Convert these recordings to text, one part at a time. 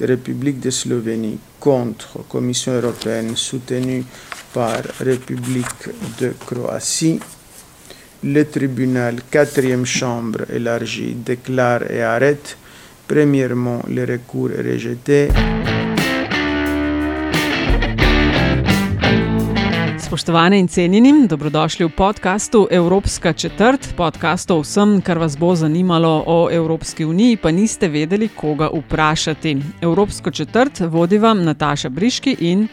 République de Slovénie contre Commission européenne soutenue par République de Croatie. Le tribunal, quatrième chambre élargie, déclare et arrête. Premièrement, le recours est rejeté. Spoštovane in cenjeni, dobrodošli v podkastu Evropska četrt, podkastu o vsem, kar vas bo zanimalo o Evropski uniji, pa niste vedeli, koga vprašati. Evropsko četrt vodi vam Nataša Briški in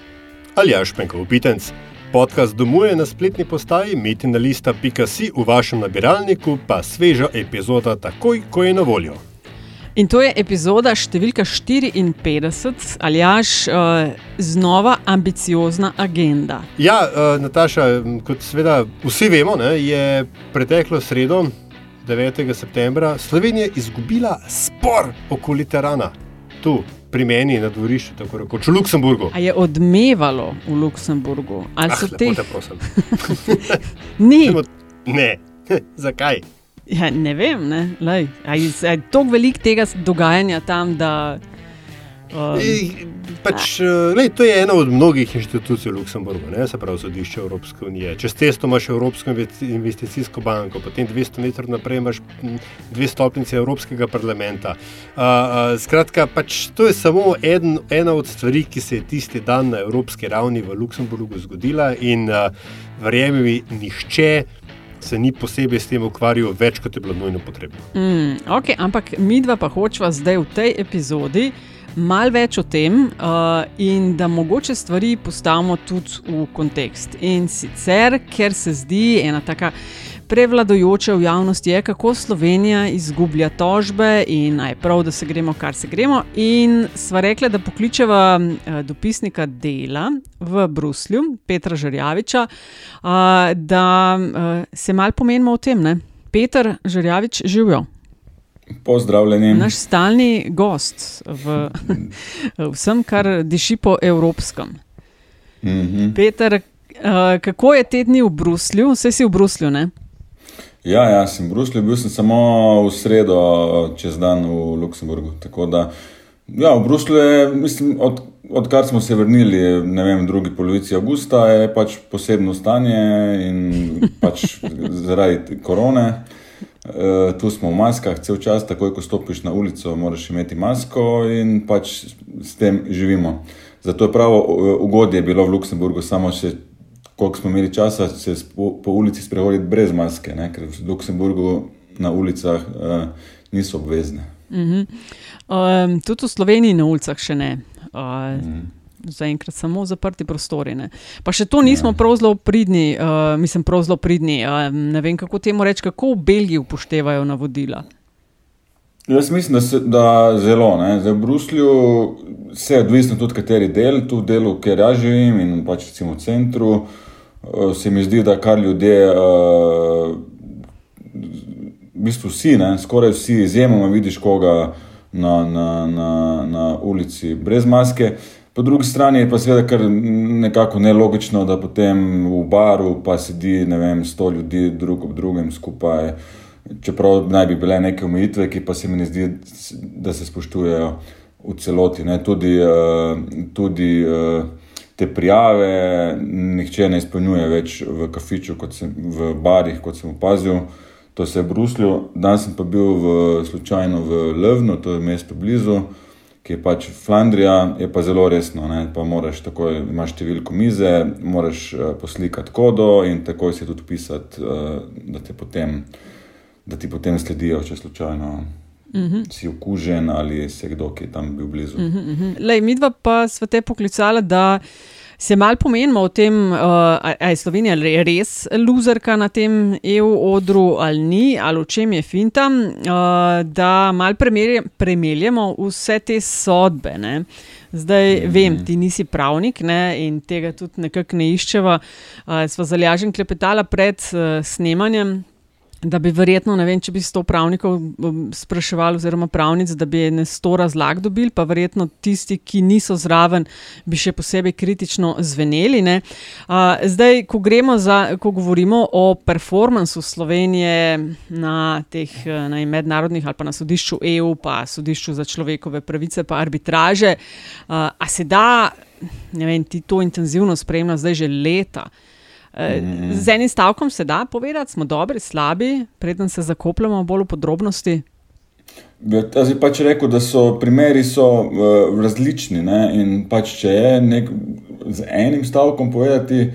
Aljaš Penkov Pitenc. Podcast domuje na spletni postaji metinalista.si v vašem nabiralniku, pa sveža epizoda takoj, ko je na voljo. In to je epizoda številka 54, Aljaš, uh, znova ambiciozna agenda. Ja, uh, Nataša, kot seveda vsi vemo, ne, je preteklo sredo, 9. septembra, Slovenija izgubila spor okoli Terana, tu pri meni na dvorišču, tako rekoč v Luksemburgu. A je odmevalo v Luksemburgu? Ali Ah, so te? te prosim. Ni. Ne, zakaj? Ja, ne vem, ne. Lej, a je, a je toliko velik tega dogajanja tam, da. Um, Ej, Pač, eh, lej, to je ena od mnogih inštitucij v Luksemburgu, ne, se pravi sodišče Evropske unije. Čez cesto imaš Evropsko investi- investicijsko banko, potem 200 metrov naprej imaš dve stopnice Evropskega parlamenta. Uh, uh, skratka, pač, to je samo eden, ena od stvari, ki se je tisti dan na evropski ravni v Luksemburgu zgodila in uh, verjemi mi, nihče se ni posebej s tem ukvarjal več, kot je bilo nujno potrebno. mm, okay, ampak mi dva pa hočeva zdaj v tej epizodi malo več o tem, uh, in da mogoče stvari postavimo tudi v kontekst. In sicer, ker se zdi ena taka. Prevladujoče v javnosti je, kako Slovenija izgublja tožbe in naj prav, da se gremo, kar se gremo. In sva rekla, da pokličeva eh, dopisnika dela v Bruslju, Petra Žrjaviča, da eh, se mal pomenimo o tem. Ne? Peter Žrjavič, živijo. Pozdravljeni. Naš stalni gost v vsem, kar diši po evropskem. Mhm. Peter, eh, kako je te dni v Bruslju? Vse si v Bruslju, ne? Ja, ja, sem v Bruslju, bil sem samo v sredo, čez dan v Luksemburgu. Tako da, ja, v Bruslju je, mislim, od, odkar smo se vrnili, ne vem, drugi polovici avgusta, je pač posebno stanje in pač zaradi korone. Uh, tu smo v maskah, cel čas, takoj ko stopiš na ulico, moraš imeti masko in pač s tem živimo. Zato je pravo uh, ugodje bilo v Luksemburgu, samo še koliko smo imeli časa se po, po ulici sprehoditi brez maske, ne? ker v Luksemburgu na ulicah uh, niso obvezne. Um, tudi v Sloveniji na ulicah še ne. Uh, Zaenkrat samo zaprti prostori. Ne. Pa še to nismo ja. prav zelo pridni, uh, mislim, prav zelo pridni. Uh, ne vem, kako temu reči, kako v Belgiji upoštevajo navodila. Jaz mislim, da, se, da zelo. Ne? Zdaj, v Bruslju se je odvisno tudi, kateri del, tu v delu, kjer jaz živim in pač recimo v centru, eh, se mi zdi, da kar ljudje, eh, v bistvu vsi, ne? skoraj vsi, izjemoma vidiš koga na, na, na, na ulici brez maske. Po drugi strani je pa seveda kar nekako nelogično, da potem v baru pa sedi ne vem, sto ljudi drug ob drugem skupaj. Čeprav naj bi bile neke omejitve, ki pa se mi ne zdi, da se spoštujejo v celoti. Ne. Tudi, eh, tudi eh, te prijave nihče ne izpolnjuje več v kafiču, kot sem, v barih, kot sem opazil. To se je v Bruslju, danes sem pa bil v, slučajno v Levnu, to je mesto blizu, ki je pač Flandrija, je pa zelo resno. Ne? Pa moraš takoj, imaš številko mize, moraš eh, poslikati kodo in takoj se tudi pisati, eh, da, te potem, da ti potem sledijo, če slučajno uh -huh. si okužen ali se kdo, ki je tam bil blizu. Uh -huh. Lej, midva pa sva te poklicala, da Se mal pomenimo o tem, uh, ali je Slovenija res luzerka na tem EU odru ali ni, ali v čem je finta, uh, da mal premeljemo vse te sodbe. Ne? Zdaj mm -hmm. vem, ti nisi pravnik ne, in tega tudi nekako ne iščeva. Uh, sva zalažen klepetala pred uh, snemanjem da bi verjetno, ne vem, če bi sto pravnikov um, spraševali, oziroma pravnic, da bi ne sto razlag dobili, pa verjetno tisti, ki niso zraven, bi še posebej kritično zveneli. Uh, zdaj, ko, za, ko govorimo o performansu Slovenije na teh na mednarodnih ali pa na sodišču EU, pa sodišču za človekove pravice, pa arbitraže, uh, a se da, ne vem, ti to intenzivno spremljaš zdaj že leta. Mm. Z enim stavkom se da povedati, smo dobri, slabi, preden se zakopljamo bolj v podrobnosti. Jaz bi pač rekel, da so primeri so, uh, različni. Ne? In pač, če je nek, z enim stavkom povedati,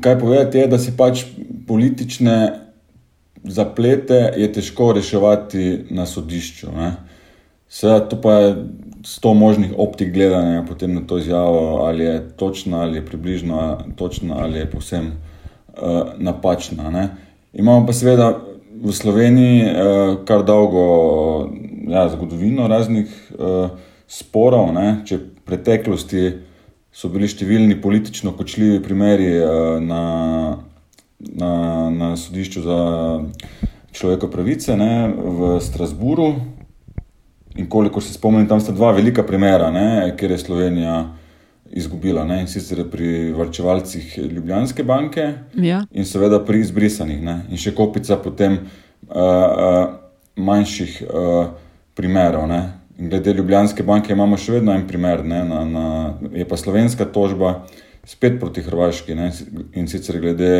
kaj povedati, je, da se pač politične zaplete je težko reševati na sodišču. Seveda, to pa je sto možnih optik gledanja potem na to izjavo, ali je točna, ali je približno točna, ali je povsem uh, napačna. Ne. Imamo pa seveda v Sloveniji uh, kar dolgo ja, zgodovino raznih uh, sporov, ne. če v preteklosti so bili številni politično kočljivi primeri uh, na, na, na sodišču za človekove pravice ne, v Strasburu. In koliko se spomnim, tam sta dva velika primera, ne, kjer je Slovenija izgubila. Ne, in sicer pri vrčevalcih Ljubljanske banke ja. in seveda pri izbrisanih. Ne, in še kopica potem uh, uh, manjših uh, primerov. Ne. In glede Ljubljanske banke imamo še vedno en primer, ne, na, na, je pa slovenska tožba spet proti Hrvaški ne, in sicer glede.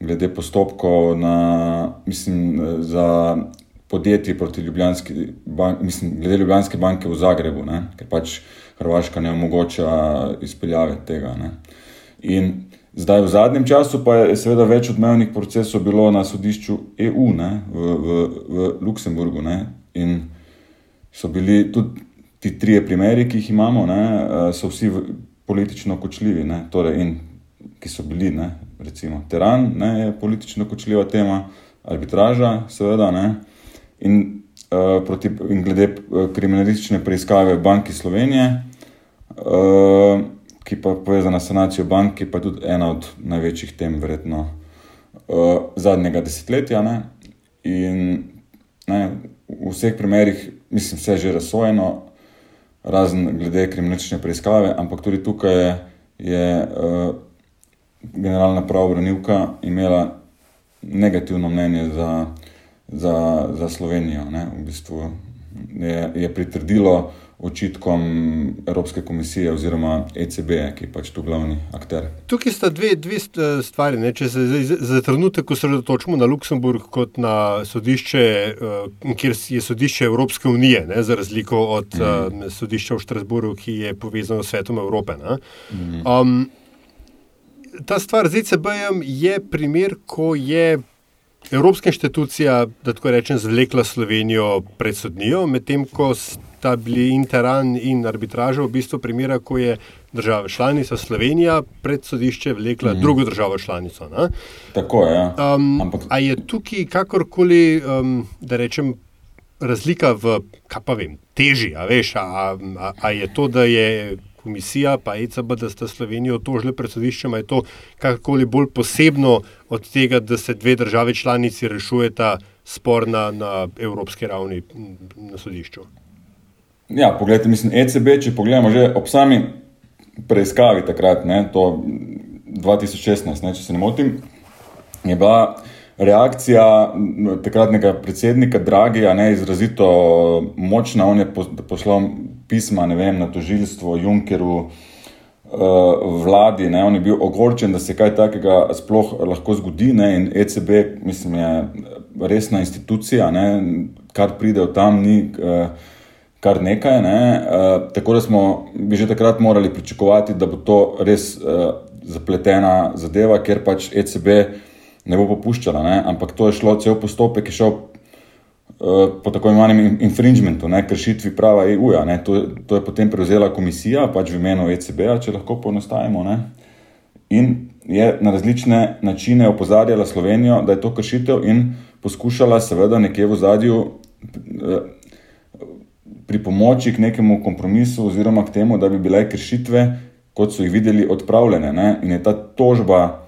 Glede postopkov na, mislim, za podjetij proti Ljubljanski banki, mislim, glede Ljubljanske banke v Zagrebu, ne? ker pač Hrvaška ne omogoča izpeljave tega. Ne? In zdaj v zadnjem času pa je seveda več odmevnih procesov bilo na sodišču EU v, v, v Luksemburgu ne? in so bili tudi ti trije primeri, ki jih imamo, ne? so vsi politično kočljivi, torej, in ki so bili, ne? recimo Teran ne? je politično kočljiva tema, arbitraža, seveda. Ne? In, uh, proti, in glede eh, kriminalistične preiskave Banke Slovenije, uh, ki pa je povezana s sanacijo bank, ki pa je tudi ena od največjih tem, verjetno, uh, zadnjega desetletja. Ne? In ne, v vseh primerih, mislim, vse je že razsojeno, razen glede kriminalistične preiskave, ampak tudi tukaj je, je uh, generalna pravobranilka imela negativno mnenje za za, za Slovenijo. Ne, v bistvu je, je pritrdilo očitkom Evropske komisije oziroma ECB, ki je pač tu glavni akter. Tukaj sta dve, dve stvari. Ne, če se za, za trenutek osredotočimo na Luksemburg kot na sodišče, uh, kjer je sodišče Evropske unije, ne, za razliko od mm. uh, sodišča v Štrasburu, ki je povezano s svetom Evrope. Mm. Um, ta stvar z ECB-jem je primer, ko je Evropska inštitucija, da tako rečem, zvlekla Slovenijo pred sodnijo, medtem ko sta bili interan in arbitraža v bistvu primera, ko je država članica Slovenija pred sodišče vlekla mm. drugo državo članico. Ne? Tako je. Ja. Um, Ampak... A je tukaj kakorkoli, um, da rečem, razlika v, kaj pa vem, teži, a veš, a, a, a je to, da je komisija, pa ECB, da sta Slovenijo tožili pred sodiščem, je to kakorkoli bolj posebno od tega, da se dve države članici rešujeta spor na, na evropski ravni na sodišču. Ja, pogledajte, mislim, ECB, če pogledamo že ob sami preiskavi takrat, ne, to 2016, ne, če se ne motim, je bila reakcija takratnega predsednika Dragija ne, izrazito močna. On je poslal pisma vem, na tožilstvo Junkeru, uh, vladi. Ne, on je bil ogorčen, da se kaj takega sploh lahko zgodi. Ne, in ECB, mislim, je resna institucija, ne, kar pride od tam, ni. Uh, Kar nekaj, ne? uh, tako da smo že takrat morali pričakovati, da bo to res uh, zapletena zadeva, ker pač ECB ne bo popuščala. Ne? Ampak to je šlo, cel postopek je šel po tako imenovanem infringementu, ne, kršitvi prava EU-ja. To, to je potem prevzela komisija, pač v imenu ECB-a, če lahko poenostavimo. In je na različne načine opozarjala Slovenijo, da je to kršitev, in poskušala, seveda, nekje v zadju eh, pri pomoči k nekemu kompromisu, oziroma k temu, da bi bile kršitve, kot so jih videli, odpravljene. Ne? In je ta tožba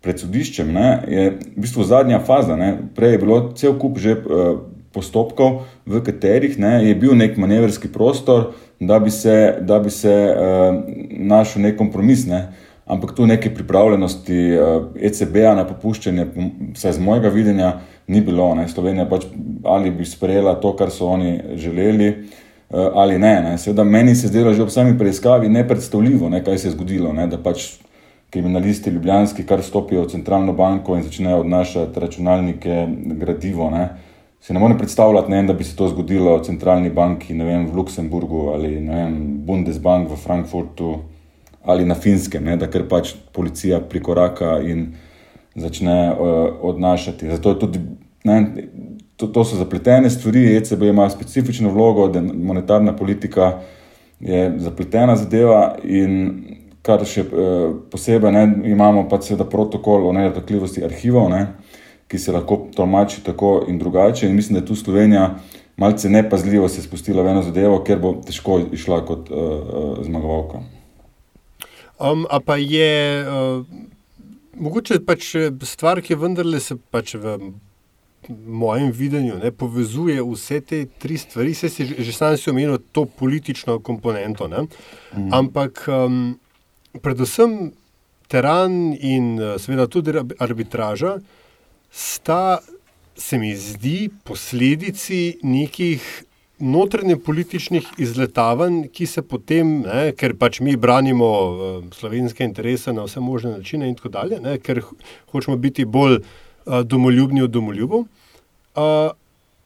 pred sodiščem, ne, je v bistvu zadnja faza. Ne? Prej je bilo cel kup že uh, postopkov, v katerih ne, je bil nek manevrski prostor, da bi se, da bi se uh, našel nek kompromis. Ne? Ampak tu neke pripravljenosti uh, ECB-a na popuščanje, vsaj z mojega videnja, ni bilo. Ne? Slovenija pač ali bi sprejela to, kar so oni želeli. Ali ne, ne. Seveda, meni se je zdelo že ob sami preiskavi nepredstavljivo, ne, kaj se je zgodilo. Ne, da pač kriminalisti Ljubljanski, kar stopijo v centralno banko in začnejo odnašati računalnike, gradivo. Ne. Se ne morem predstavljati, ne, da bi se to zgodilo v centralni banki vem, v Luksemburgu ali vem, Bundesbank v Frankfurtu ali na Finskem, ne, da ker pač policija prikoraka in začne uh, odnašati. Zato je tudi. Ne, to, to so zapletene stvari, ECB ima specifično vlogo, da monetarna politika je zapletena zadeva in kar še eh, posebej ne, imamo pa seveda protokol o nedotakljivosti arhivov, ne, ki se lahko tolmači tako in drugače. In mislim, da je tu Slovenija malce nepazljivo se spustila v eno zadevo, ker bo težko išla kot uh, zmagovalka. Um, a pa je uh, mogoče pač stvar, ki vendarle se pač v. Mojem videnju ne, povezuje vse te tri stvari, se si že, sam si omenil to politično komponento. Mm. Ampak um, predvsem teran in seveda tudi arbitraža sta, se mi zdi, posledici nekih notranje političnih izletavanj, ki se potem, ne, ker pač mi branimo uh, slovenske interese na vse možne načine in tako dalje, ne, ker hočemo biti bolj uh, domoljubni od domoljubov. Uh,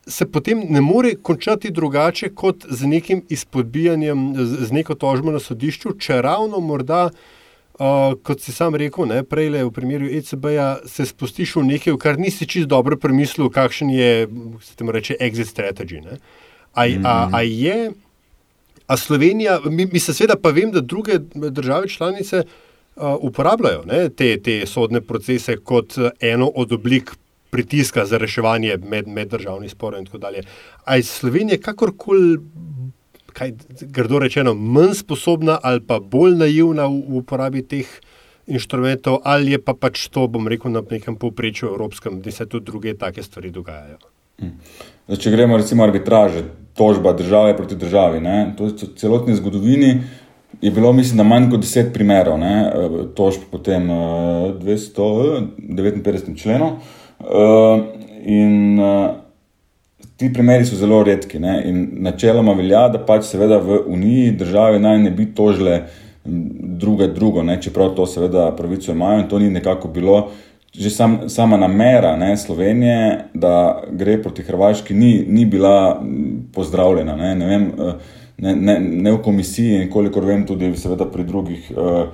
Se potem ne more končati drugače kot z nekim izpodbijanjem, z neko tožbo na sodišču, če ravno morda, uh, kot si sam rekel, ne, prej le v primeru ECB-ja, se spustiš v nekaj, kar nisi čisto dobro premislil, kakšen je, se temu reče, exit strategy. A, a, a je, a Slovenija, mi, mi se seveda pa vem, da druge države članice uh, uporabljajo ne, te, te sodne procese kot eno od oblik pritiska za reševanje med, meddržavnih sporov in tako dalje. Ali je Slovenija kakorkoli, kaj grdo rečeno, manj sposobna ali pa bolj naivna v, v uporabi teh inštrumentov, ali je pa pač to, bom rekel, na nekem povprečju evropskem, da se tudi druge take stvari dogajajo. Hmm. Zdaj, če gremo recimo arbitraže, tožba države proti državi, ne? to je celotni zgodovini. Je bilo, mislim, da manj kot deset primerov, tožb po tem 259. členu. Uh, in uh, ti primeri so zelo redki. Ne? In načeloma velja, da pač seveda v Uniji države naj ne bi tožile druge drugo, ne? čeprav to seveda pravico imajo in to ni nekako bilo. Že sam, sama namera ne, Slovenije, da gre proti Hrvaški, ni, ni bila pozdravljena. Ne, ne, vem, ne, ne, ne v komisiji, in kolikor vem, tudi pri drugih uh,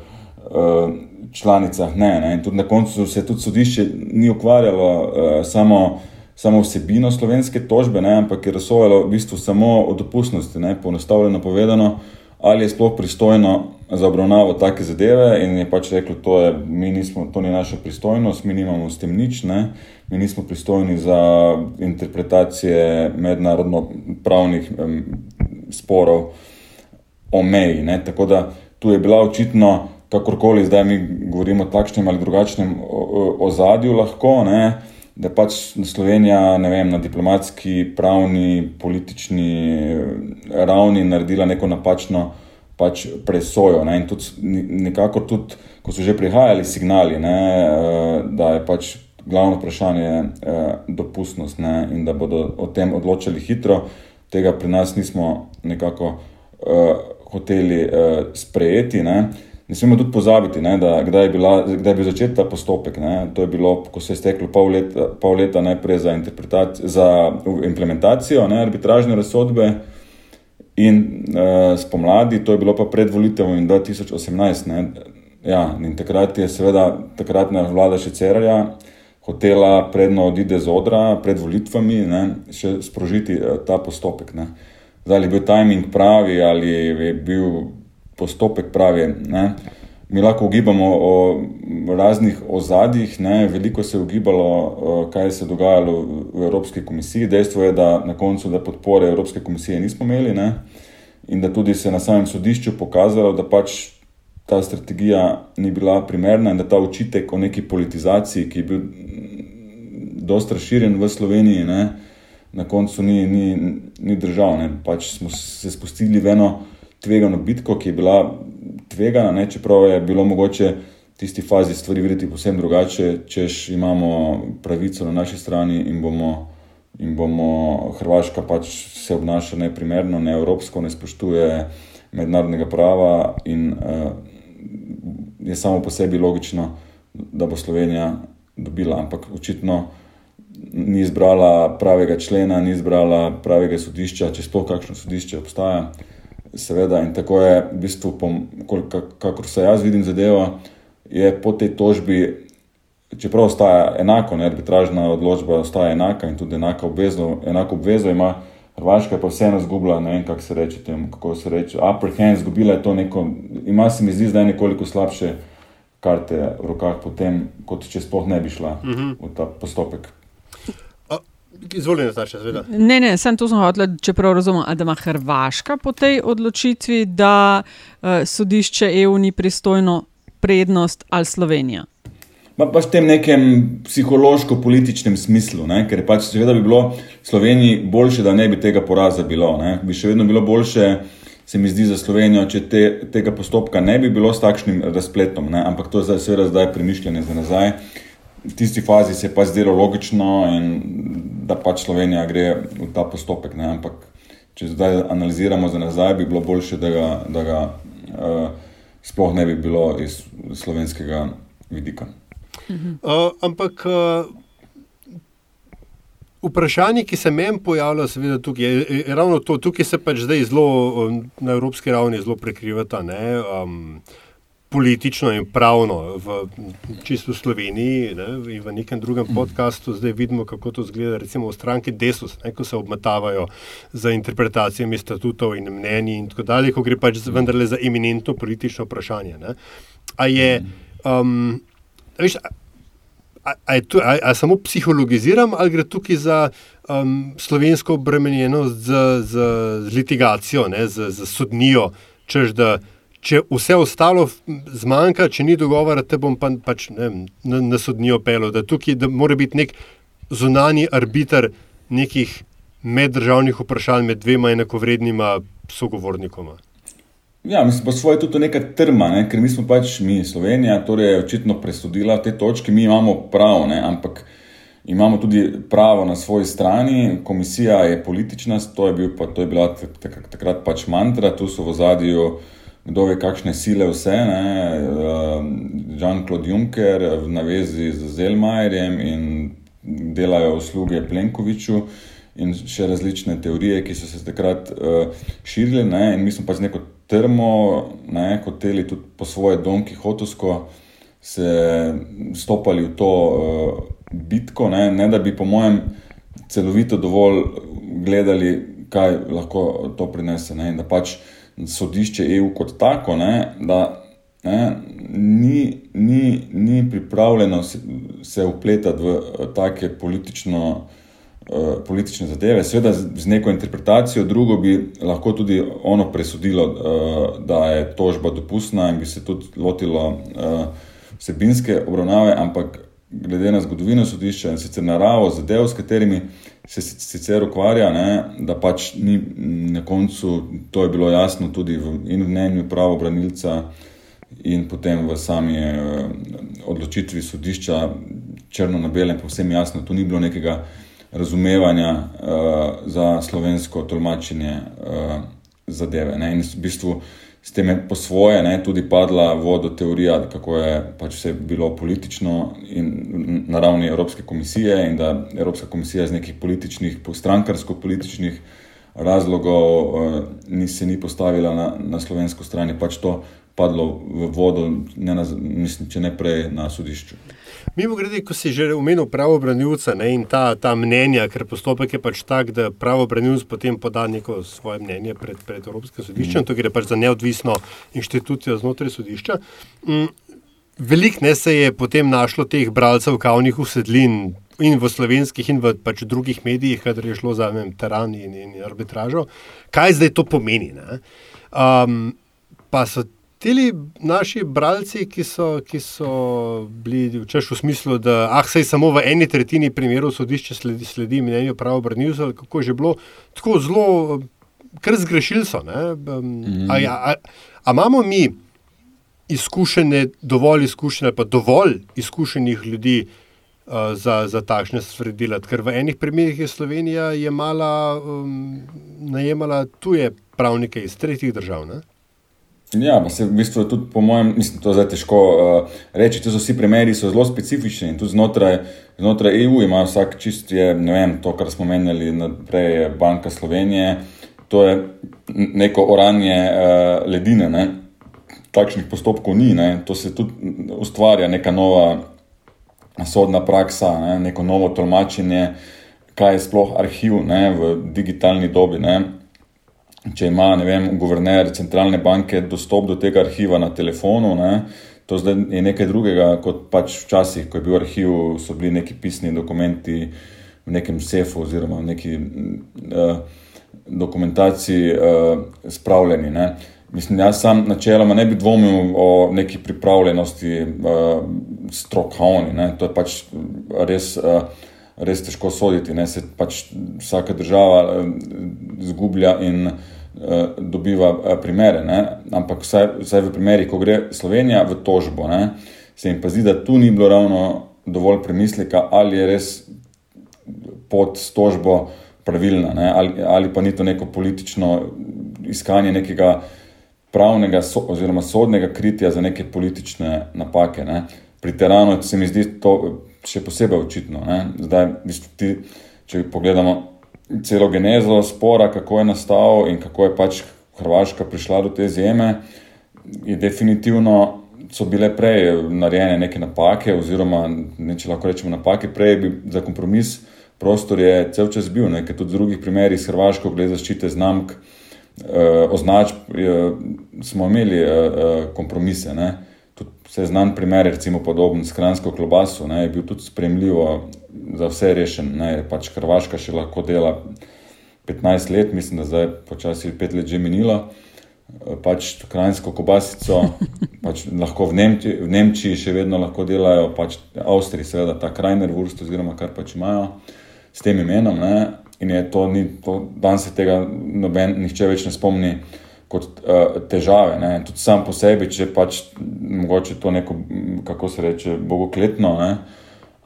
uh, članicah ne, ne. In tudi na koncu se tudi sodišče ni ukvarjalo uh, samo, samo vsebino slovenske tožbe, ne, ampak je razsojalo v bistvu samo o dopustnosti, poenostavljeno povedano, ali je sploh pristojno za obravnavo take zadeve. In je pač reklo, to, je, nismo, to ni naša pristojnost, mi nimamo s tem nič, ne. mi nismo pristojni za interpretacije mednarodno pravnih um, sporov o meji. Ne. Tako da tu je bila očitno kakorkoli zdaj mi govorimo o takšnem ali drugačnem ozadju, lahko, ne, da pač Slovenija vem, na diplomatski, pravni, politični ravni naredila neko napačno pač presojo. Ne, in tudi nekako, tudi, ko so že prihajali signali, ne, eh, da je pač glavno vprašanje eh, dopustnost ne, in da bodo o tem odločili hitro, tega pri nas nismo nekako eh, hoteli sprejeti. Ne. Ne smemo tudi pozabiti, ne, da kdaj je, bila, kdaj je bil začet ta postopek. Ne. To je bilo, ko se je steklo pol leta, pol leta najprej za, za implementacijo ne, arbitražne razsodbe in uh, spomladi, to je bilo pa pred volitevami 2018. Ne. Ja, in takrat je seveda takratna vlada še Cerarja hotela, predno odide z odra, pred volitvami, ne, še sprožiti ta postopek. Ne. Zdaj, ali je bil timing pravi, ali je bil postopek pravi. Ne. Mi lahko ugibamo o raznih ozadjih, ne. veliko se je ugibalo, kaj se je dogajalo v Evropski komisiji. Dejstvo je, da na koncu da podpore Evropske komisije nismo imeli ne. in da tudi se je na samem sodišču pokazalo, da pač ta strategija ni bila primerna in da ta očitek o neki politizaciji, ki je bil dosta razširjen v Sloveniji, ne, na koncu ni, ni, ni držal. Ne. Pač smo se spustili v eno tvegano bitko, ki je bila tvegana, ne, čeprav je bilo mogoče v tisti fazi stvari videti povsem drugače, češ imamo pravico na naši strani in bomo. In bomo Hrvaška pač se obnaša neprimerno, ne evropsko, ne spoštuje mednarodnega prava, in uh, je samo po sebi logično, da bo Slovenija dobila, ampak očitno ni izbrala pravega člena, ni izbrala pravega sodišča, če sploh kakšno sodišče obstaja. Seveda, in tako je, v bistvu, kako se jaz vidim zadevo, je po tej tožbi, čeprav ostaja enako, ne, arbitražna odločba ostaja enaka in tudi enako obvezo, enako obvezo ima. Hrvaška pa vseeno izgubila, ne vem, kako se reče temu, kako se reče. Upper hand, izgubila je to neko, ima se mi zdi zdaj nekoliko slabše karte v rokah, potem, kot če sploh ne bi šla uh -huh. v ta postopek. Izvolite, Nataša, seveda. Ne, ne, sem to hotel, čeprav razumem, da ima Hrvaška po tej odločitvi, da uh, sodišče EU ni pristojno prednost ali Slovenija. Pa pač v tem nekem psihološko-političnem smislu, ne? ker pač seveda bi bilo Sloveniji boljše, da ne bi tega poraza bilo. Ne? Bi še vedno bilo boljše, se mi zdi, za Slovenijo, če te, tega postopka ne bi bilo s takšnim razpletom. Ne? Ampak to je zdaj, seveda zdaj premišljanje za nazaj. V tisti fazi se je pa zdelo logično, da pač Slovenija gre v ta postopek. Ne? Ampak če zdaj analiziramo za nazaj, bi bilo boljše, da ga, da ga uh, sploh ne bi bilo iz slovenskega vidika. Uh, ampak uh, vprašanje, ki se meni pojavlja, seveda tukaj, je, je ravno to, tukaj se pač zdaj zelo na evropski ravni zelo prekrivata. Ne, um, Politično in pravno, v čisto Sloveniji ne, in v nekem drugem podkastu, zdaj vidimo, kako to zgleda, recimo v stranki Desus, ne, ko se obmetavajo za interpretacijami statutov in mnenji, in tako dalje, ko gre pač vendarle za eminentno politično vprašanje. Ne. A je, um, veš, a, a, je tu, a, a samo psihologiziram, ali gre tukaj za um, slovensko obremenjenost z, z, z litigacijo, ne, z, z sodnijo, čež da. Če vse ostalo zmanjka, če ni dogovora, te bom pa, pač ne, na, na sodnijo pel, da tukaj da mora biti nek zunani arbiter nekih meddržavnih vprašanj med dvema enakovrednima sogovornikoma. Ja, mislim, po svoje tudi neka trma, ne? ker mi smo pač mi, Slovenija, torej očitno presodila te točke, mi imamo prav, ne? ampak imamo tudi pravo na svoji strani. Komisija je politična, to je, bil, pa, to je bila takrat pač mantra, tu so v zadju, kdo ve, kakšne sile vse. Ehm, Jean-Claude Juncker v navezi z Zelmajerjem in delajo usluge Plenkoviču. In še različne teorije, ki so se takrat uh, širile, ne? in mi smo pač neko termo, ne, hoteli tudi po svoje donki, hotovsko, se stopali v to uh, bitko, ne, ne da bi, po mojem, celovito dovolj gledali, kaj lahko to prinese. Ne, da pač sodišče EU kot tako, ne, da ne, ni, ni, ni pripravljeno se, se upletati v uh, take politično. Eh, politične zadeve, seveda z neko interpretacijo, drugo bi lahko tudi ono presodilo, uh, da je tožba dopustna in bi se tudi lotilo uh, vsebinske obravnave, ampak glede na zgodovino sodišča in sicer naravo zadev, s katerimi se sicer ukvarja, ne, da pač ni na koncu, to je bilo jasno tudi v, in v mnenju pravobranilca in potem v sami uh, odločitvi sodišča, črno na belem, povsem jasno, tu ni bilo nekega razumevanja uh, za slovensko tolmačenje uh, zadeve. Ne? In v bistvu s tem je po svoje ne, tudi padla vodo teorija, kako je pač vse bilo politično in na ravni Evropske komisije, in da Evropska komisija iz nekih političnih, strankarsko-političnih razlogov uh, ni se ni postavila na, na slovensko stran, pač to padlo v vodo, ne na, mislim, če ne prej na sodišču. Mimo grede, ko si že omenil pravobranilca ne, in ta, ta mnenja, ker postopek je pač tak, da pravobranilc potem poda neko svoje mnenje pred, pred Evropskim sodiščem, mm. to gre pač za neodvisno inštitucijo znotraj sodišča. Mm, Veliko ne se je potem našlo teh bralcev kavnih usedlin in v slovenskih, in v pač drugih medijih, kadar je šlo za teran in, in arbitražo. Kaj zdaj to pomeni? Um, pa so ti naši bralci, ki so, ki so bili včasih v smislu, da ah, se samo v eni tretjini primerov sodišče sledi, sledi mnenju pravobranilcev, kako je že bilo, tako zelo, kar zgrešili so. Um, a, a, a imamo mi izkušene, dovolj izkušene, pa dovolj izkušenih ljudi? Uh, za, za takšne stvari delati. Ker v enih primerih je Slovenija jemala, um, najemala tuje pravnike iz tretjih držav. Ne? Ja, pa se v bistvu tudi, po mojem, mislim, to je težko uh, reči. Ti so vsi primeri so zelo specifični in tudi znotraj, znotraj EU ima vsak čist, je, ne vem, to, kar smo menjali naprej, Banka Slovenije. To je neko oranje uh, ledine, ne? takšnih postopkov ni, ne? to se tudi ustvarja neka nova sodna praksa, ne? neko novo tolmačenje, kaj je sploh arhiv ne? v digitalni dobi. Ne? če ima vem, guverner centralne banke dostop do tega arhiva na telefonu, ne, to je nekaj drugega kot pač včasih, ko je bil arhiv, so bili neki pisni dokumenti v nekem sefu oziroma v neki uh, dokumentaciji uh, spravljeni. Ne. Mislim, jaz sam načeloma ne bi dvomil o neki pripravljenosti uh, strokovni. To je pač res. Uh, res težko soditi. Ne? Se pač vsaka država eh, zgublja in dobiva primere. Ne? Ampak vsaj, vsaj v primerih, ko gre Slovenija v tožbo, ne? se jim pa zdi, da tu ni bilo ravno dovolj premisleka, ali je res pod tožbo pravilna, ali, ali pa ni to neko politično iskanje nekega pravnega so, oziroma sodnega kritja za neke politične napake. Ne? Pri teranu se mi zdi to še posebej očitno. Zdaj, ti, če pogledamo celo genezo spora, kako je nastal in kako je pač Hrvaška prišla do te zeme, je definitivno. So bile prej narejene neke napake, oziroma ne, če lahko rečemo napake, prej bi za kompromis prostor je cel čas bil, nekaj tudi v drugih primerih, s Hrvaško, glede zaščite znamk, eh, označb, eh, smo imeli eh, kompromise. Ne vse znan primer, recimo podoben s hransko klobaso, ne, je bil tudi spremljivo za vse rešen. Ne, pač Hrvaška še lahko dela 15 let, mislim, da zdaj počasi 5 let že minilo. Pač hransko kobasico, pač lahko v Nemčiji, v Nemčiji še vedno lahko delajo, pač Avstriji, seveda ta krajner vrst, oziroma kar pač imajo s tem imenom. Ne, in je to, ni, to danes se tega noben, nihče več ne spomni kot uh, težave. Ne. Tudi sam po sebi, če pač mogoče to neko, kako se reče, bogokletno. Ne.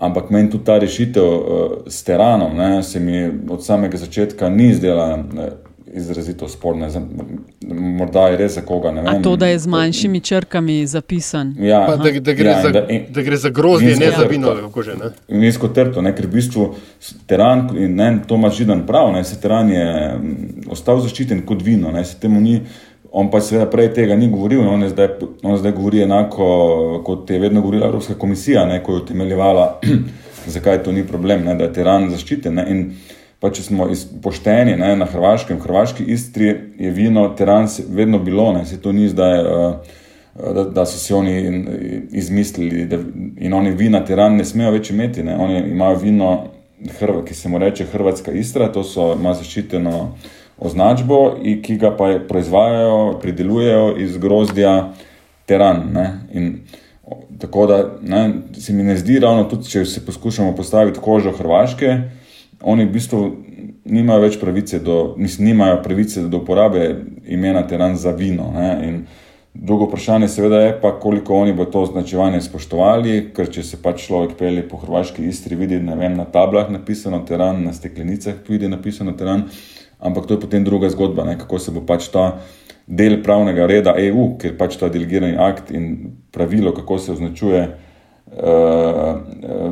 Ampak meni tudi ta rešitev uh, s teranom, ne, se mi od samega začetka ni zdela. Izrazito sporne. Morda je res za koga. Vem, to, da je z manjšimi črkami zapisan. Ja, pa, da, da, gre ja, za, da, in, da gre za grozdje, ne za vino. Nizko trto, ne, ker v bistvu teran, in ne, to ima židan prav, ne, se teran je ostal zaščiten kot vino. Ne, ni, on pa seveda prej tega ni govoril, on, zdaj, on zdaj govori enako, kot je vedno govorila Evropska komisija, ne, ko je utemeljevala, zakaj to ni problem, ne, da je teran zaščiten. Ne, pa če smo pošteni ne, na Hrvaškem, v Hrvaški istri je vino terans vedno bilo, ne, se to ni zdaj, uh, da, da so si oni izmislili, da in oni vina teran ne smejo več imeti, ne, oni imajo vino, hrv, ki se mu reče Hrvatska istra, to so, ima zaščiteno označbo, ki ga pa proizvajajo, pridelujejo iz grozdja teran. Ne, in, Tako da ne, se mi ne zdi ravno, tudi če se poskušamo postaviti kožo Hrvaške, oni v bistvu nimajo več pravice do, mislim, nimajo pravice do uporabe imena teran za vino. Drugo vprašanje seveda je pa, koliko oni bo to označevanje spoštovali, ker če se pač človek pelje po hrvaški istri, vidi vem, na tablah napisano teran, na steklenicah vidi napisano teran, ampak to je potem druga zgodba, ne? kako se bo pač ta del pravnega reda EU, ker pač ta delegirani akt in pravilo, kako se označuje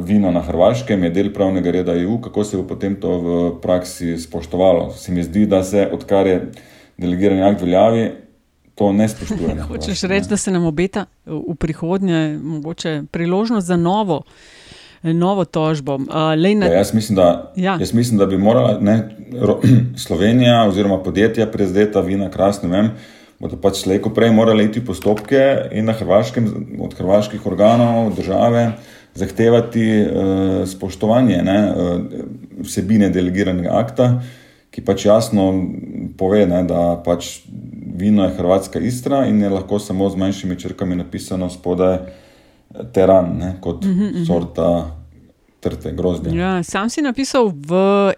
vino na Hrvaškem, je del pravnega reda EU, kako se bo potem to v praksi spoštovalo. Se mi zdi, da se odkar je delegirani akt veljavi, to ne spoštuje. Hočeš reči, da se nam obeta v prihodnje mogoče priložnost za novo? Novo tožbo. Uh, na... ja, jaz, mislim, da, ja. jaz mislim, da bi morala ne, ro, Slovenija oziroma podjetja, prezadeta vina, krasne, vem, bodo pač slejko prej morali iti postopke in na hrvaškem, od hrvaških organov države zahtevati uh, spoštovanje ne, uh, vsebine delegiranega akta, ki pač jasno pove, ne, da pač vino je hrvatska istra in je lahko samo z manjšimi črkami napisano spodaj teran, ne, kot mm -hmm. sorta trte grozdje. Ja, sam si napisal v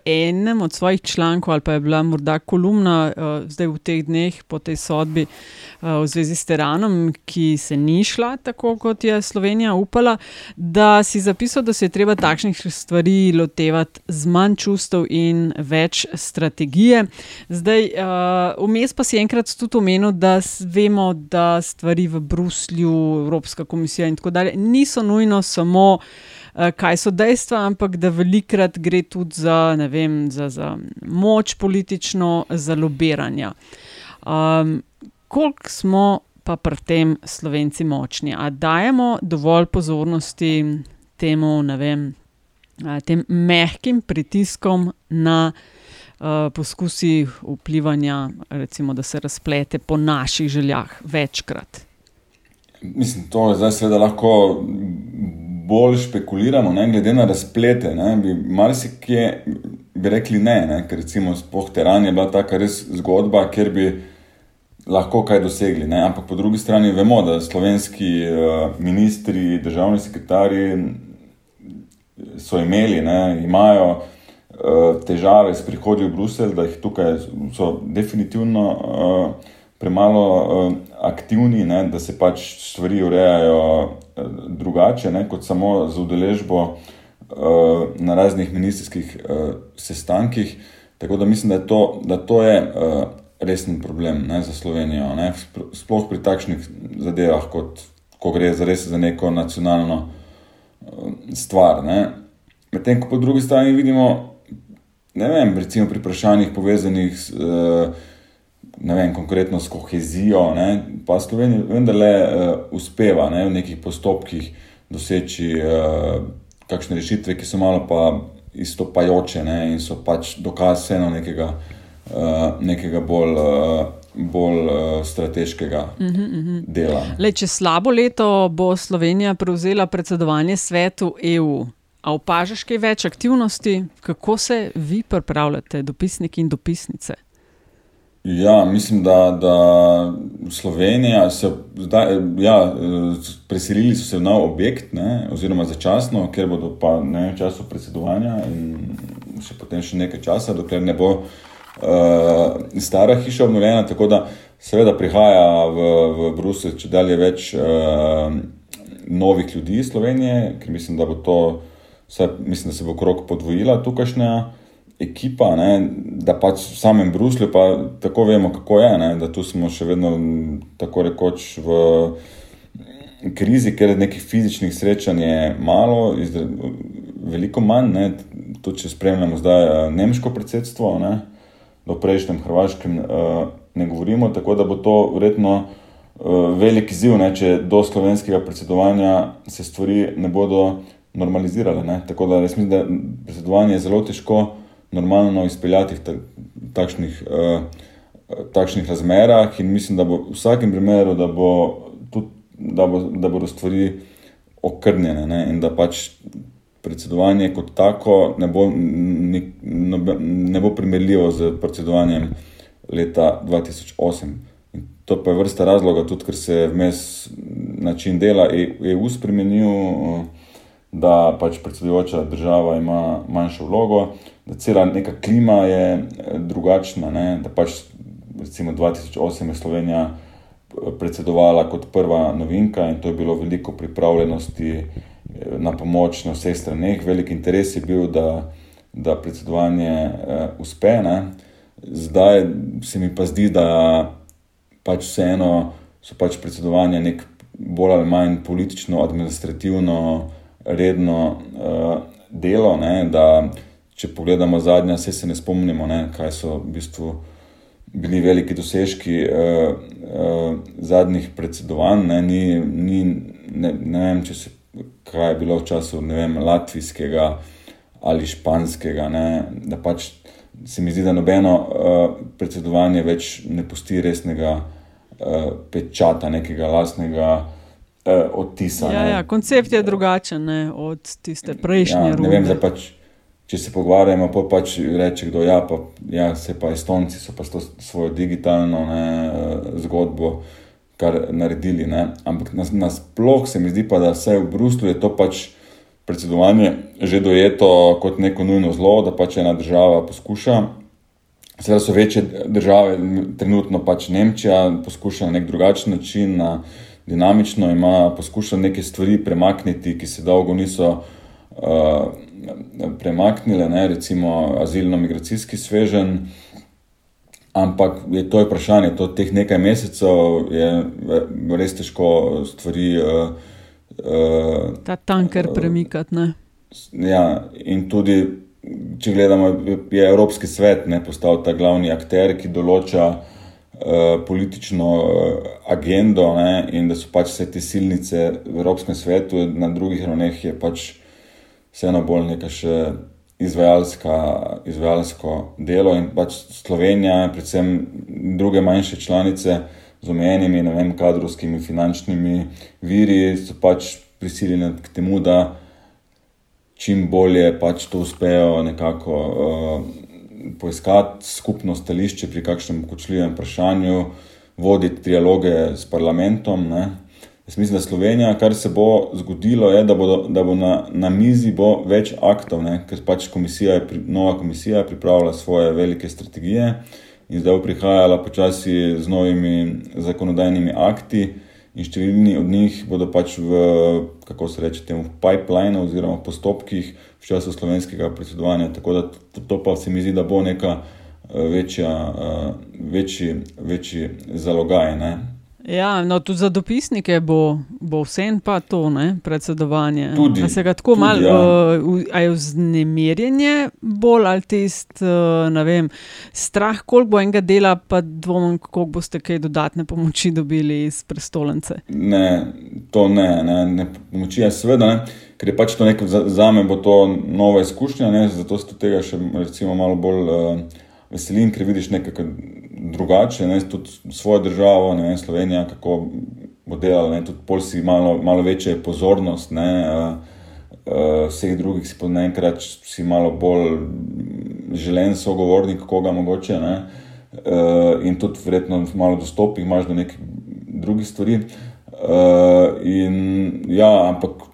enem od svojih člankov, ali pa je bila morda kolumna uh, zdaj v teh dneh po tej sodbi uh, v zvezi s teranom, ki se ni šla tako, kot je Slovenija upala, da si zapisal, da se je treba takšnih stvari lotevati z manj čustev in več strategije. Zdaj, uh, vmes pa si enkrat tudi omenil, da vemo, da stvari v Bruslju, Evropska komisija in tako dalje niso nujno samo. Eh, kaj so dejstva, ampak da velikrat gre tudi za, vem, za, za moč politično, za lobiranje. Um, koliko smo pa pri tem slovenci močni? A dajemo dovolj pozornosti temu, ne vem, tem mehkim pritiskom na. Uh, poskusi vplivanja, recimo, da se razplete po naših željah večkrat. Mislim, to je zdaj seveda lahko bolj špekuliramo, ne, glede na razplete. Ne, bi marsikje bi rekli ne, ne ker recimo Teran je bila taka res zgodba, kjer bi lahko kaj dosegli. Ne, ampak po drugi strani vemo, da slovenski uh, ministri, državni sekretarji so imeli, ne, imajo uh, težave s prihodom v Bruselj, da jih tukaj so definitivno. Uh, premalo uh, aktivni, ne, da se pač stvari urejajo drugače, ne, kot samo z udeležbo uh, na raznih ministerskih uh, sestankih. Tako da mislim, da, to, da to je uh, resen problem ne, za Slovenijo, ne, sploh pri takšnih zadevah, kot ko gre za res za neko nacionalno stvar. Medtem ko po drugi strani vidimo, ne vem, recimo pri vprašanjih povezanih s. ne vem, konkretno s kohezijo, ne, pa Slovenija vendarle uh, uspeva ne, v nekih postopkih doseči uh, kakšne rešitve, ki so malo pa istopajoče ne, in so pač dokaz vseeno nekega, uh, nekega bolj. Uh, bolj uh, strateškega uh -huh, uh -huh. dela. Le, če slabo leto bo Slovenija prevzela predsedovanje svetu EU, a opažaš kaj več aktivnosti, kako se vi pripravljate, dopisniki in dopisnice? Ja, mislim, da, da Slovenija se zdaj, ja, preselili so se v nov objekt, ne, oziroma začasno, ker bodo pa ne v času predsedovanja in še potem še nekaj časa, dokler ne bo uh, stara hiša obnovljena. Tako da seveda prihaja v, v Bruselj, če dalje več uh, novih ljudi iz Slovenije, ker mislim, da bo to, vse, mislim, da se bo krok podvojila tukajšnja ekipa, ne, da pač v samem Bruslju, pa tako vemo, kako je, ne, da tu smo še vedno tako rekoč v krizi, ker nekih fizičnih srečanj je malo, izre, veliko manj. Ne, tudi če spremljamo zdaj uh, nemško predsedstvo, ne, do prejšnjem hrvaškem uh, ne govorimo, tako da bo to verjetno. Uh, velik izziv, ne, če do slovenskega predsedovanja se stvari ne bodo normalizirale. Ne. Tako da mislim, da predsedovanje je zelo težko uh, normalno izpeljati v takšnih, uh, takšnih razmerah, in mislim, da bo v vsakem primeru, da, bo tudi, da, bo, da bodo stvari okrnjene ne, in da pač predsedovanje kot tako ne bo, ne, ne bo primerljivo z predsedovanjem leta 2008. In to pa je vrsta razloga, tudi ker se je vmes način dela EU e spremenil. Uh, da pač predsedujoča država ima manjšo vlogo, da cela neka klima je eh, drugačna. Ne? Da pač recimo 2008 je Slovenija eh, predsedovala kot prva novinka in to je bilo veliko pripravljenosti eh, na pomoč na vseh straneh. Velik interes je bil, da, da predsedovanje uh, uspe. Ne? Zdaj se mi pa zdi, da pač vseeno so pač predsedovanja nek bolj ali manj politično, administrativno, redno uh, delo. Ne, da, če pogledamo zadnja, se, se ne spomnimo, ne, kaj so v bistvu bili veliki dosežki uh, uh, zadnjih predsedovanj. Ne, ni, ni, ne, ne vem, če se, kaj je bilo v času vem, latvijskega ali španskega. Ne, da pač se mi zdi, da nobeno uh, predsedovanje več ne pusti resnega uh, pečata, nekega lastnega. Odtisa, ja, ja, koncept je drugačen ne, od tiste prejšnje. Ja, ne vem, da pač če se pogovarjamo, pa pač reče, da ja, pa, ja, se pa Estonci so pa svojo digitalno ne, zgodbo kar naredili. Ne. Ampak nasplošno se mi zdi, pa, da vse v Bruslu je to pač predsedovanje že dojeto kot neko nujno zlo, da pač ena država poskuša. Seveda so večje države, trenutno pač Nemčija poskuša na nek drugačen način, na dinamično ima poskuša neke stvari premakniti, ki se dolgo niso. Uh, premaknile, ne, recimo azilno-migracijski svežen. Ampak je to je vprašanje, to teh nekaj mesecev je res težko stvari. Uh, uh, Ta tanker premikati. Uh, ja, in tudi, če gledamo, je Evropski svet ne, postal ta glavni akter, ki določa uh, politično uh, agendo, ne, in da so pač vse te silnice v Evropskem svetu, na drugih ravneh je pač vseeno bolj neka še izvajalsko delo in pač Slovenija, predvsem druge manjše članice z omejenimi vem, kadrovskimi finančnimi viri, so pač prisiljene k temu, da čim bolje pač to uspejo nekako uh, poiskati skupno stališče pri kakšnem kočljivem vprašanju, voditi trialoge s parlamentom. Ne. Jaz mislim, da Slovenija, kar se bo zgodilo, je, da, bodo, da bo na, na mizi bo več aktov, ne? ker pač komisija je, nova komisija je pripravila svoje velike strategije in zdaj bo prihajala počasi z novimi zakonodajnimi akti, in številni od njih bodo pač v, kako se reče, temu pipeline oziroma postopkih v času slovenskega predsedovanja. Tako da to, to pa se mi zdi, da bo neka eh, večja, eh, večji, večji zalogaj. Ne? Ja, no, tudi za dopisnike bo, bo vse en pa to, ne, predsedovanje. Tudi, se ga tako malo, ja. uh, je vznemirjenje bolj ali tist, uh, ne vem, strah, koliko bo enega dela, pa dvomim, koliko boste kaj dodatne pomoči dobili iz prestolnice. Ne, to ne, ne, ne pomoči je seveda, ne, ker je pač to nekaj za, za me, bo to nova izkušnja, ne, zato se tega še recimo malo bolj uh, veselim, ker vidiš nekaj drugače, ne, tudi svojo državo, ne vem, Slovenija, kako bo delala, ne, tudi Polsi malo, malo večje pozornost, ne, uh, uh, vseh drugih si pa naenkrat si malo bolj želen sogovornik, koga mogoče, ne, uh, in tudi verjetno malo dostopi, imaš do nekih drugih stvari. Uh, in ja, ampak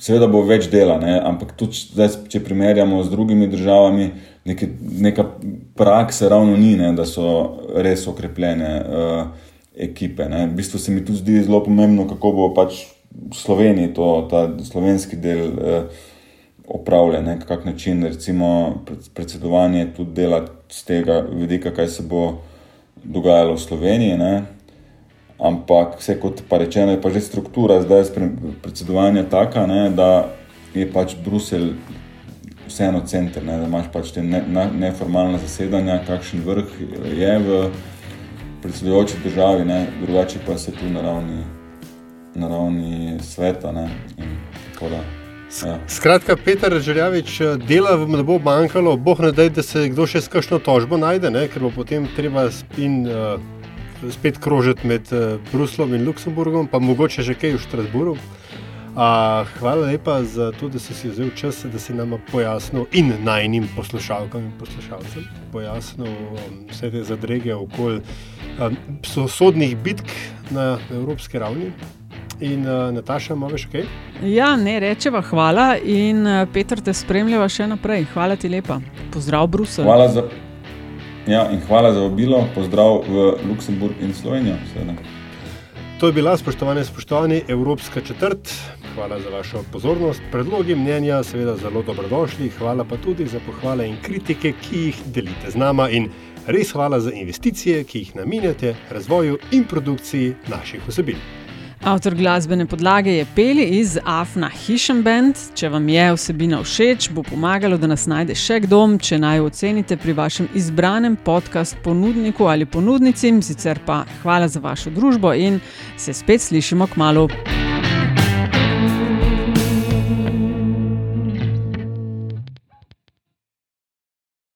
seveda bo več dela, ne, ampak tudi zdaj, če primerjamo z drugimi državami, neke, neka praksa ravno ni, ne, da so res okrepljene uh, ekipe. Ne. V bistvu se mi tudi zdi zelo pomembno, kako bo pač v Sloveniji to, ta slovenski del uh, opravljen, na kak način recimo predsedovanje tudi dela z tega vidika, kaj se bo dogajalo v Sloveniji. Ne. Ampak vse kot pa rečeno, je pa že struktura zdaj predsedovanja taka, ne, da je pač Bruselj vseeno center, ne, da imaš pač te neformalne ne zasedanja, kakšen vrh je v predsedujoči državi, ne, drugače pa se tu na ravni, na ravni sveta. Ne, Ja. Skratka, Peter Željavič, dela vam ne bo manjkalo, boh ne daj, da se kdo še s kakšno tožbo najde, ne? ker bo potem treba spin, uh, spet krožiti med uh, Bruslom in Luksemburgom, pa mogoče že kaj v Štrasburu. A, hvala lepa za to, da si, si vzel čas, da si nam pojasnil in najnim poslušalkam in poslušalcem pojasnil um, vse te zadrege okoli um, sodnih bitk na evropski ravni. In uh, Nataša, imaš kaj? Ja, ne rečeva hvala in uh, Petr te spremljava še naprej. Hvala ti lepa. Pozdrav, Brusel. Hvala za, ja, hvala za obilo, pozdrav v Luksemburg in Slovenijo. Seveda. To je bila, spoštovane in spoštovani, Evropska četrt. Hvala za vašo pozornost. Predlogi mnenja, seveda, zelo dobrodošli. Hvala pa tudi za pohvale in kritike, ki jih delite z nama. In res hvala za investicije, ki jih namenjate razvoju in produkciji naših osebin. Avtor glasbene podlage je Peli iz Afna Hišem Band. Če vam je vsebina všeč, bo pomagalo, da nas najde še kdo, če naj ocenite pri vašem izbranem podkast ponudniku ali ponudnici. Sicer pa hvala za vašo družbo in se spet slišimo k malu.